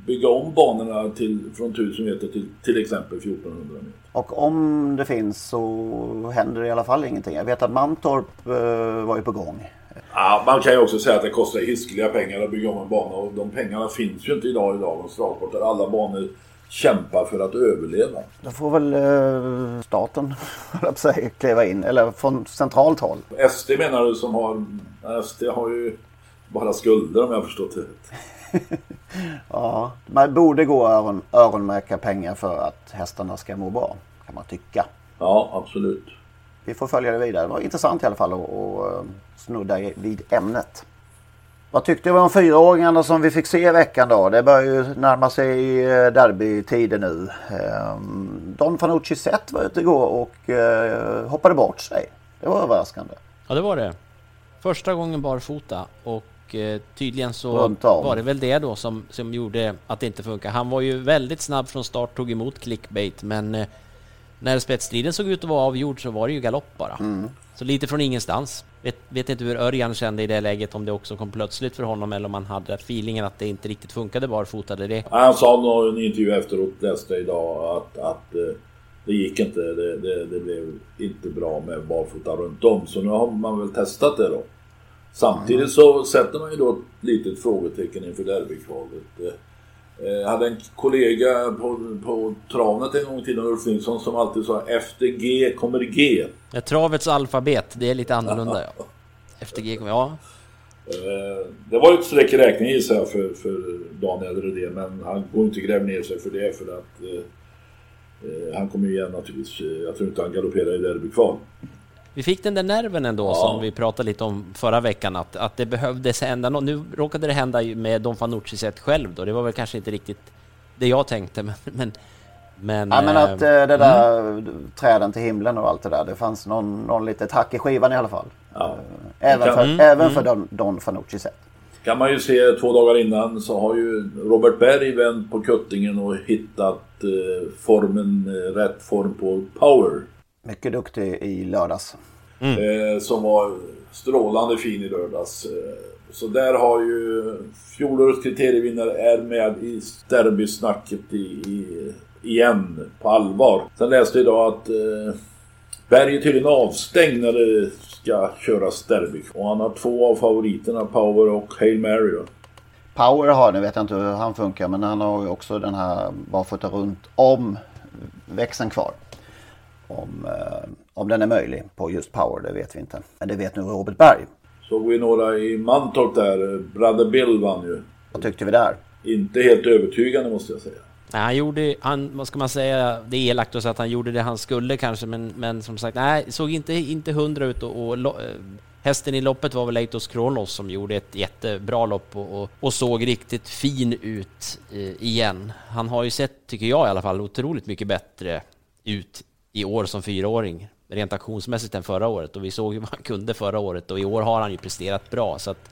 bygga om banorna till, från 1000 meter till till exempel 1400 meter. Och om det finns så händer det i alla fall ingenting. Jag vet att Mantorp eh, var ju på gång. Ja, man kan ju också säga att det kostar hiskeliga pengar att bygga om en bana och de pengarna finns ju inte idag i dagens travsport där alla banor kämpar för att överleva. Då får väl eh, staten [LAUGHS] säga, kliva in, eller från centralt håll. SD menar du som har... SD har ju bara skulder om jag har förstått det rätt. [LAUGHS] ja, man borde gå öron, öronmärka pengar för att hästarna ska må bra, kan man tycka. Ja, absolut. Vi får följa det vidare. Det var intressant i alla fall att eh, snudda vid ämnet. Vad tyckte du om fyraåringarna som vi fick se i veckan då? Det börjar ju närma sig eh, derbytider nu. Ehm, Don Fanucci Zet var ute igår och eh, hoppade bort sig. Det var överraskande. Ja, det var det. Första gången barfota och eh, tydligen så var det väl det då som, som gjorde att det inte funkar. Han var ju väldigt snabb från start, tog emot clickbait, men när spetsstriden såg ut att vara avgjord så var det ju galopp bara. Mm. Så lite från ingenstans. Vet, vet inte hur Örjan kände i det läget, om det också kom plötsligt för honom eller om han hade feelingen att det inte riktigt funkade barfota. Det. Han sa i en intervju efteråt, läste idag, att, att eh, det gick inte. Det, det, det, blev inte bra med barfota runt om. Så nu har man väl testat det då. Samtidigt så sätter man ju då ett litet frågetecken inför derbykvalet. Eh, jag hade en kollega på, på travet en gång i tiden, Ulf Nilsson, som alltid sa efter G kommer G. Ja, travets alfabet, det är lite annorlunda ja. Efter G kommer, ja. Eh, det var ju ett streck i räkningen gissar jag för, för Daniel Redén, men han går inte gräva ner sig för det för att eh, eh han kommer igen naturligtvis. Jag tror inte han galopperar i derbykval. Vi fick den där nerven ändå ja. som vi pratade lite om förra veckan att, att det behövdes hända något. Nu råkade det hända med Don Fanucci sett själv då. Det var väl kanske inte riktigt det jag tänkte [LAUGHS] men... men men, ja, men att äh, det där mm. träden till himlen och allt det där. Det fanns någon, någon litet hack i skivan i alla fall. Ja. Eh, även, för, mm, även mm. för Don, Don Fanucci sett. Kan man ju se två dagar innan så har ju Robert Berg vänt på kuttingen och hittat eh, formen, rätt form på Power. Mycket duktig i lördags. Mm. Eh, som var strålande fin i lördags. Eh, så där har ju fjolårets kriterievinnare är med i derbysnacket i, i, igen på allvar. Sen läste jag idag att eh, Berg är tydligen avstängd när det ska köras derby. Och han har två av favoriterna, Power och Hail Mary. Då. Power har, nu vet jag inte hur han funkar, men han har ju också den här barfota runt om växeln kvar. Om, eh, om den är möjlig på just Power, det vet vi inte. Men det vet nu Robert Berg. Såg vi några i Mantorp där. Brother Bill vann ju. Vad tyckte vi där? Inte helt övertygande måste jag säga. Nej, han gjorde, han, vad ska man säga, det är elakt att säga att han gjorde det han skulle kanske, men, men som sagt, nej, såg inte, inte hundra ut och, och lo, eh, hästen i loppet var väl Eitos Kronos som gjorde ett jättebra lopp och, och, och såg riktigt fin ut eh, igen. Han har ju sett, tycker jag i alla fall, otroligt mycket bättre ut i år som fyraåring rent aktionsmässigt än förra året och vi såg ju vad han kunde förra året och i år har han ju presterat bra så att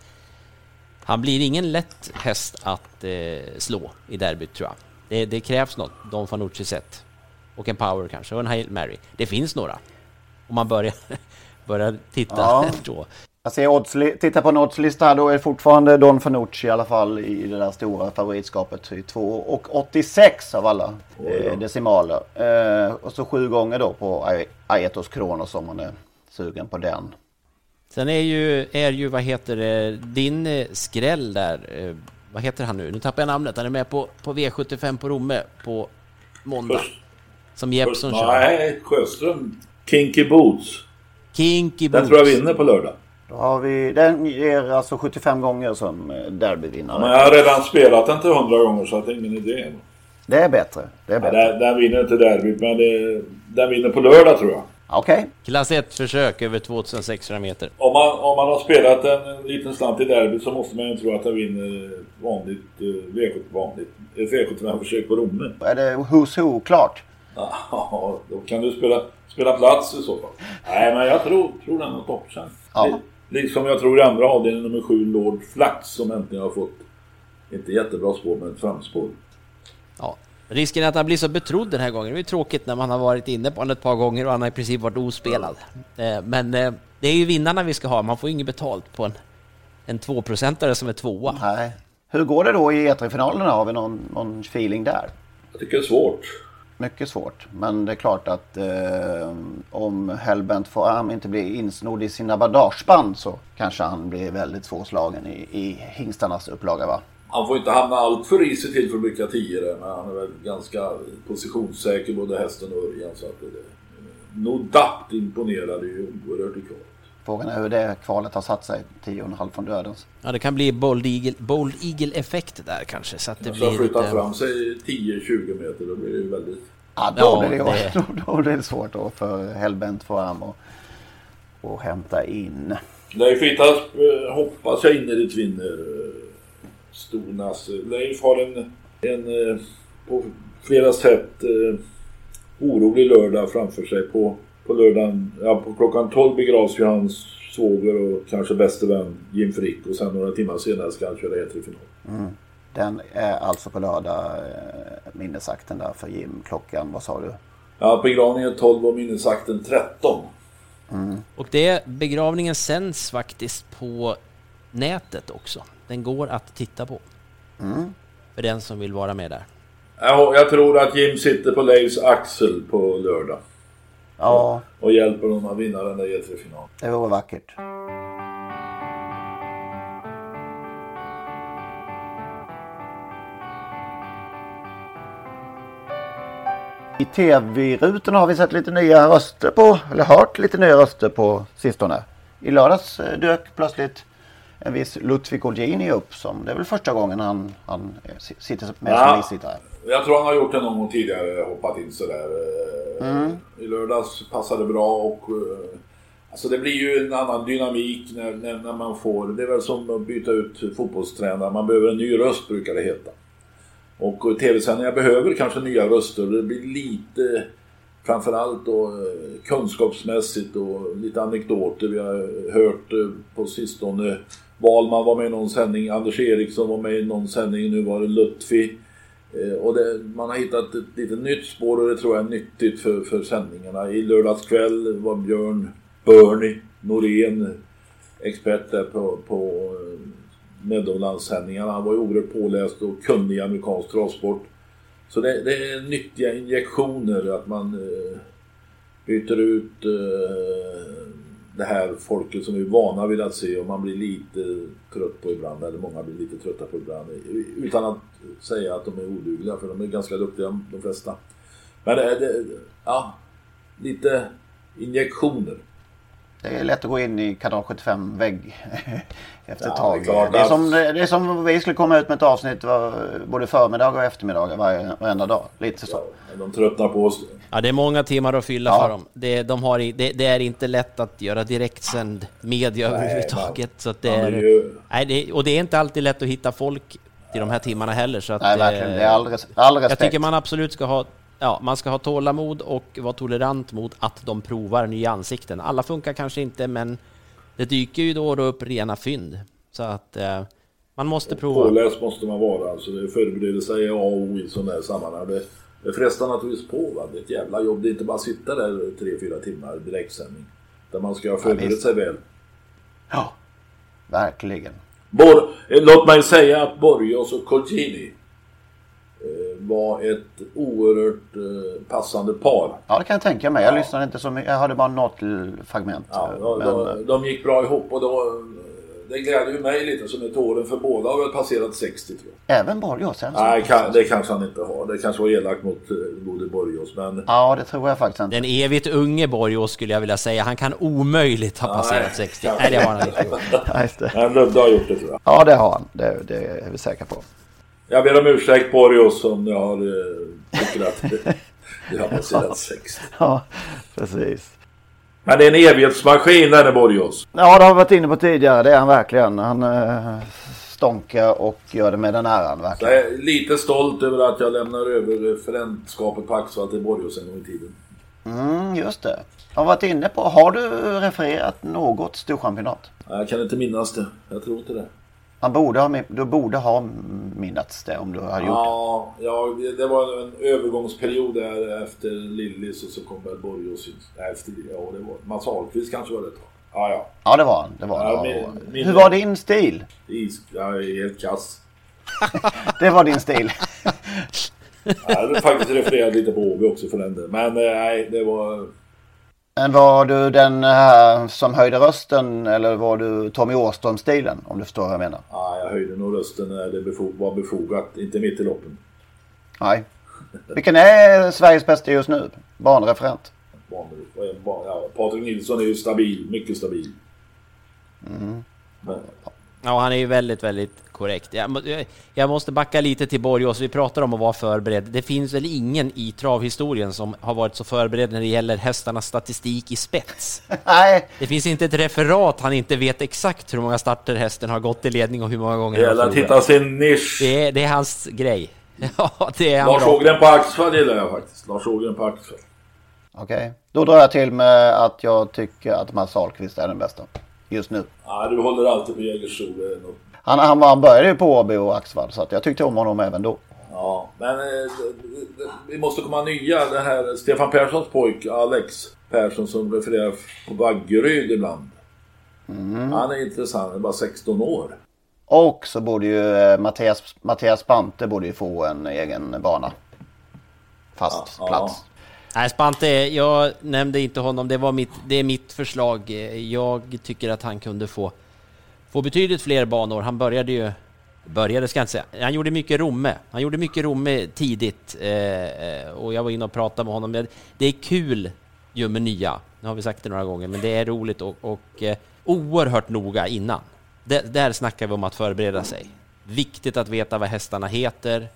han blir ingen lätt häst att eh, slå i derbyt tror jag. Det, det krävs något, Don Fanucci sett. Och en Power kanske, och en Hail Mary. Det finns några. Om man börjar, [LAUGHS] börjar titta ja. [LAUGHS] då. Jag ser oddsli- titta på en oddslista här då är fortfarande Don Fanucci i alla fall i det där stora favoritskapet. i 2,86 av alla eh, decimaler. Eh, och så sju gånger då på Aetos Kronos om man är sugen på den. Sen är ju, är ju, vad heter det, din eh, skräll där, eh, vad heter han nu? Nu tappar jag namnet, han är med på, på V75 på Romme på måndag. Som Jeppsson kör. Nej, Sjöström. Kinky Boots. Kinky Den Boots. tror jag vinner på lördag. Då har vi, den ger alltså 75 gånger som eh, derbyvinnare. Men jag har redan spelat den till 100 gånger så det är ingen idé. Det är bättre. Det är Ja, bättre. den, den vinner inte derbyt men det, den vinner på lördag tror jag. Okej. Klass 1-försök över 2600 meter. Om man, om man har spelat en liten slant i derbyt så måste man ju tro att den vinner vanligt eh, V75 vanligt. Ett V75-försök på Romme. Är det Who's Who klart? [LAUGHS] Ja, då kan du spela, spela plats i så fall. Nej, men jag tror, tror den har toppchans. Ja. Li- Liksom jag tror i andra avdelningen nummer sju Lord Flax som äntligen har fått inte jättebra spår men ett framspår. Ja. Risken är att han blir så betrodd den här gången. Det är tråkigt när man har varit inne på honom ett par gånger och han har i princip varit ospelad. Eh, Men eh, det är ju vinnarna vi ska ha. Man får ju inget betalt på en, en tvåprocentare som är tvåa. Nej. Hur går det då i E3-finalerna? Har vi någon, någon feeling där? Jag tycker det är svårt. Mycket svårt. Men det är klart att eh, om Hellbent Foam inte blir insnodd i sina bandageband så kanske han blir väldigt svårslagen i, i hingstarnas upplaga va? Han får inte hamna allt för risigt till för att bli tio men han är väl ganska positionssäker både hästen och Örjan. Så att det, Nodapt imponerade ju oerhört i kvar. Frågan är hur det kvalet har satt sig. 10,5 från dödens. Ja, det kan bli Bold Eagle, Bold Eagle-effekt där kanske. Så att det blir flyttat lite... fram sig 10-20 meter, då blir det ju väldigt... Ja, då, Ja, blir det, det- [LAUGHS] då, då blir det svårt då för Hellbent Foram att att hämta in. Leif Ittas eh, hoppas jag innerligt vinner eh, Stornas. Leif har en, en eh, på flera sätt orolig lördag framför sig. På, på lördagen, ja, på klockan 12 begravs ju hans svåger och kanske bäste vän Jim Frick och sen några timmar senare ska han köra E3-final. Mm. Den är alltså på lördag, eh, minnesakten där för Jim. Klockan, vad sa du? Ja, begravningen 12 och minnesakten 13. Och det, begravningen sänds faktiskt på nätet också. Den går att titta på. Mm. För den som vill vara med där. Jag, jag tror att Jim sitter på Leifs axel på lördag. Ja, Och hjälper honom att vinna den där E3-finalen. det vore vackert. I tv-rutorna har vi sett lite nya röster på, eller hört lite nya röster på sistone. I lördags eh, dök plötsligt en viss Ludvig Olgini upp som, det är väl första gången han, han eh, si- sitter med Ja. som bisittare. Jag tror han har gjort det någon gång tidigare, hoppat in sådär. eh, Mm. I lördags passade bra och... eh, Alltså det blir ju en annan dynamik när, när, när man får... Det är väl som att byta ut fotbollstränare. Man behöver en ny röst brukar det heta. Och eh, tv-sändningar behöver kanske nya röster. Det blir lite... Framförallt då kunskapsmässigt och lite anekdoter. Vi har hört på sistone. Wahlman var med i någon sändning. Anders Eriksson var med i någon sändning. Nu var det Lutfi. Eh, och det, man har hittat ett lite nytt spår och det tror jag är nyttigt för, för sändningarna. I lördags kväll var Björn Bernie Norén expert där på, på eh, Meadowlands-sändningarna. Han var ju oerhört påläst och kunnig i amerikansk travsport. Så det, det är nyttiga injektioner att man eh, byter ut eh, det här folket som vi är vana vid att se och man blir lite trött på ibland, eller många blir lite trötta på ibland. Utan att säga att de är odugliga, för de är ganska duktiga de flesta. Men det är, det, ja, lite injektioner. Det är lätt att gå in i kanal 75 vägg [LAUGHS] efter ett Ja, tag. det är Det som, det är som om vi skulle komma ut med ett avsnitt var, både förmiddag och eftermiddag varje, varenda dag. Lite så. De tröttnar på oss. Ja, det är många timmar att fylla Ja. för dem. Det, de har, det, det är inte lätt att göra direktsänd media Nej, överhuvudtaget. Så att det är, ju- nej, det, och det är inte alltid lätt att hitta folk till de här timmarna heller. Så att, Nej, verkligen. eh, Det är all, res- all respekt. Jag tycker man absolut ska ha Ja, man ska ha tålamod och vara tolerant mot att de provar nya ansikten. Alla funkar kanske inte, men det dyker ju då och då upp rena fynd. Så att eh, man måste prova. Påläst måste man vara. Alltså det förberedelse är A och O i sådana här sammanhang. Det, det frestar naturligtvis på. Va? Det är ett jävla jobb. Det är inte bara att sitta där tre, fyra timmar direktsändning. Där man ska ha förberett visst. sig väl. Ja. verkligen. Bor, låt mig säga att Borgos och Colgjini eh, var ett oerhört eh, passande par. Ja, det kan jag tänka mig. Jag lyssnade inte så mycket. Jag hade bara något fragment. Ja, de, men, de, de gick bra ihop och då, det gläder ju mig lite som ett åren för båda har väl passerat 60 tror jag. Även Borgås? Nej, kan, det kanske han inte har. Det kanske var elakt mot eh, gode Borgås. Men... Ja, det tror jag faktiskt inte. Den evigt unge Borgås skulle jag vilja säga. Han kan omöjligt ha passerat Nej, 60. Nej, det har han inte gjort. [LAUGHS] Ja, just det. Men Ludde har gjort det tror jag. Ja, det har han. Det, det är vi säkra på. Jag ber om ursäkt Borgås om jag har eh, tycker att det, [LAUGHS] har passerat 60. Ja, precis. Men det är en evighetsmaskin den Borgås. Ja, det har vi varit inne på tidigare. Det är han verkligen. Han eh, stånkar och gör det med den äran verkligen. Jag är lite stolt över att jag lämnar över referentskapet på Axvall till Borgås en gång i tiden. Mm, just det. Jag har varit inne på. Har du refererat något storchampionat? Jag kan inte minnas det. Jag tror inte det. Man borde ha, du borde ha minnats det om du har gjort Ja, ja, det var en övergångsperiod där efter Lillis och så kom väl in. Nej, efter det. Ja, det var Mats Ahlqvist kanske var det ett. Ja, ja. Ja, det var han. Det var Ja, han. min- min- Hur var din stil? Is, är helt kass. [LAUGHS] Det var din stil. Jag hade faktiskt refererat lite på Åby också för den delen. Men eh, nej, det var... Men var du den här som höjde rösten eller var du Tommy Åström-stilen? Om du förstår vad jag menar. Ja, jag höjde nog rösten när det befog, var befogat. Inte mitt i loppen. Nej. Vilken är Sveriges bästa just nu? Banreferent? Vanlig. Och en ba- Ja, Patrik Nilsson är ju stabil. Mycket stabil. Mm. Men, Ja, han är ju väldigt, väldigt korrekt. Jag, jag- måste backa lite till Borgås. Vi pratar om att vara förberedd. Det finns väl ingen i travhistorien som har varit så förberedd när det gäller hästarnas statistik i spets. [LAUGHS] Nej. Det finns inte ett referat han inte vet exakt hur många starter hästen har gått i ledning och hur många gånger det han har hitta sin nisch. Det är, det är hans grej. [LAUGHS] Ja, det är han Lars. Ågren på Axvall gillar jag faktiskt. Lars Ågren på Axvall. Okej. Då drar jag till med att jag tycker att Mats Ahlqvist är den bästa. Just nu. Ja, du håller alltid på Jägersro. det Han, han, han började ju på Åby och Axvall så att jag tyckte om honom även då. Ja, men eh, det- det- vi måste komma nya. Den här Stefan Perssons pojk Alex Persson som refererar på Vaggeryd ibland. Han är intressant. Han är bara 16 år. Och så borde ju eh, Mattias, Mattias Bante borde ju få en egen bana. Fast Ja, plats. Nej, Spante, jag nämnde inte honom. Det, var mitt, det är mitt förslag. Jag tycker att han kunde få, få betydligt fler banor. Han började ju... Började ska jag inte säga. Han gjorde mycket Romme. Han gjorde mycket Romme tidigt. Eh, eh, och jag var inne och pratade med honom. Det, det är kul ju med nya. Nu har vi sagt det några gånger, men det är roligt och, och eh, oerhört noga innan. Det, där snackar vi om att förbereda sig. Viktigt att veta vad hästarna heter.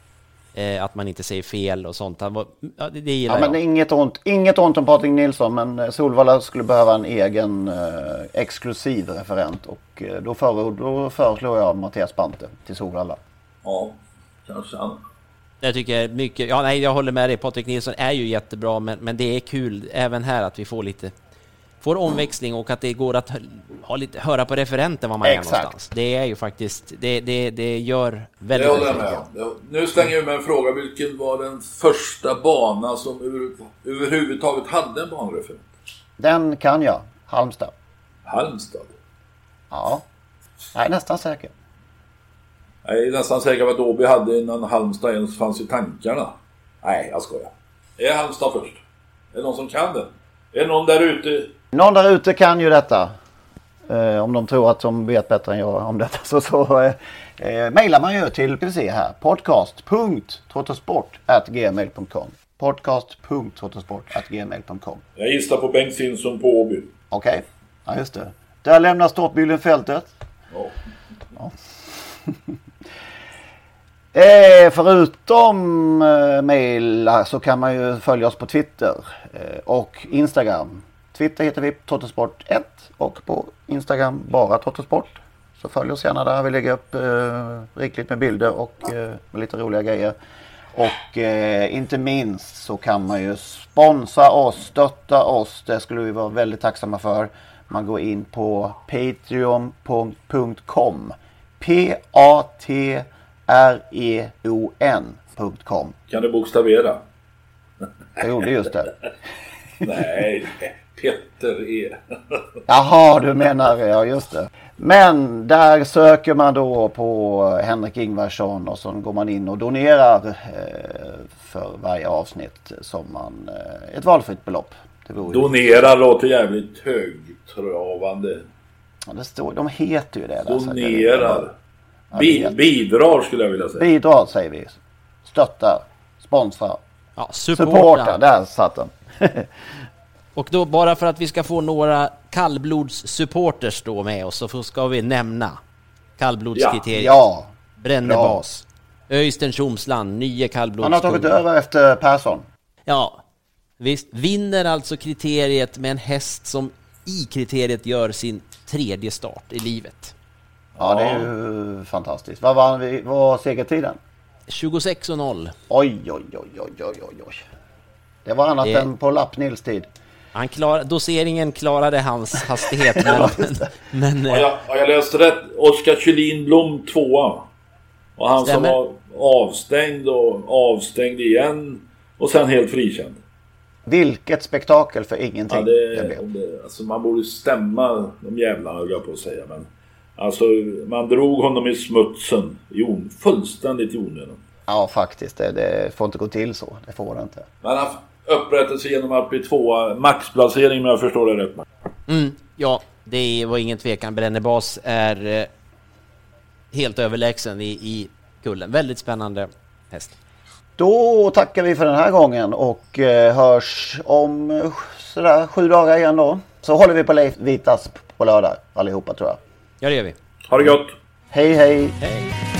Eh, att man inte säger fel och sånt. Han var, ja, det, det gillar Ja, jag. men inget ont, inget ont om Patrik Nilsson men eh, Solvalla skulle behöva en egen eh, exklusiv referent och eh, då, före, då föreslår jag Mattias Bante till Solvalla. Ja, kanske han. Jag tycker mycket, ja nej jag håller med dig, Patrik Nilsson är ju jättebra men, men det är kul även här att vi får lite Får omväxling och att det går att ha lite, höra på referenten var man är Exakt. någonstans. Det är ju faktiskt, det, det, det gör Det väldigt, håller jag med mycket. om. Nu slänger jag med en fråga. Vilken var den första bana som över, överhuvudtaget hade en banreferent? Den kan jag. Halmstad. Halmstad? Ja. Jag är nästan säker. Jag är nästan säker på att Åby hade innan Halmstad ens fanns i tankarna. Nej, jag skojar. Är Halmstad först? Är det någon som kan det? Är det någon där ute? Någon där ute kan ju detta. Eh, om de tror att de vet bättre än jag om detta så, så eh, eh, mejlar man ju till, se här, podcast.trottosport.gmail.com podcast.trottosport.gmail.com Jag gissar på Bengt Simpson på Åby. Okej, ja just det. Där lämnar startbilen fältet. Ja. Ja. [LAUGHS] Eh, förutom eh, mail så kan man ju följa oss på Twitter eh, och Instagram. Twitter heter vi Trottosport1 och på Instagram bara Trottosport. Så följ oss gärna där. Vi lägger upp eh, rikligt med bilder och eh, med lite roliga grejer. Och eh, inte minst så kan man ju sponsra oss, stötta oss. Det skulle vi vara väldigt tacksamma för. Man går in på patreon.com P-A-T R-E-O-N.com Kan du bokstavera? Jag gjorde just det. [LAUGHS] Nej, Petter E. Jaha, du menar, ja just det. Men där söker man då på Henrik Ingvarsson och så går man in och donerar eh, för varje avsnitt som man, eh, ett valfritt belopp. Det Donera låter jävligt högtravande. Ja, det står, de heter ju det. Där, Donerar. Bi bidrar skulle jag vilja säga. Bidrar säger vi. Stöttar. Sponsrar. Ja, supportar. Där satt den. [LAUGHS] Och då bara för att vi ska få några kallblodssupporters då med oss så ska vi nämna kallblodskriteriet. Ja. ja. Brännebas. Öystein Tjomsland, nye kallblodskung. Han har tagit över efter Persson. Ja, visst. Vinner alltså kriteriet med en häst som i kriteriet gör sin tredje start i livet. Ja, det är ju fantastiskt. Vad var, vi, vad var segertiden? 26 och 0. Oj, oj, oj, oj, oj, oj. Det var annat det... än på Lappnils tid. Han klar, doseringen klarade hans hastighet. men, men, har, jag, har jag läst rätt? Oskar Kjellin Blom tvåa. Och han Stämmer. som var avstängd och avstängd igen. Och sen helt frikänd. Vilket spektakel för ingenting. Ja, det, det, alltså man borde stämma de jävlarna höll jag på att säga. Men alltså man drog honom i smutsen. Jo, fullständigt i onödan. Ja faktiskt. Det, det, får inte gå till så. Det får det inte. Men han upprättelse genom att bli tvåa. Maxplacering om jag förstår det rätt. Mm, ja, det var ingen tvekan. Brännebas är eh, helt överlägsen i, i kullen. Väldigt spännande häst. Då tackar vi för den här gången och eh, hörs om eh, sådär sju dagar igen då. Så håller vi på Leif Vitas på lördag allihopa tror jag. Ja det gör vi. Ha det gott! Hej hej! Hej!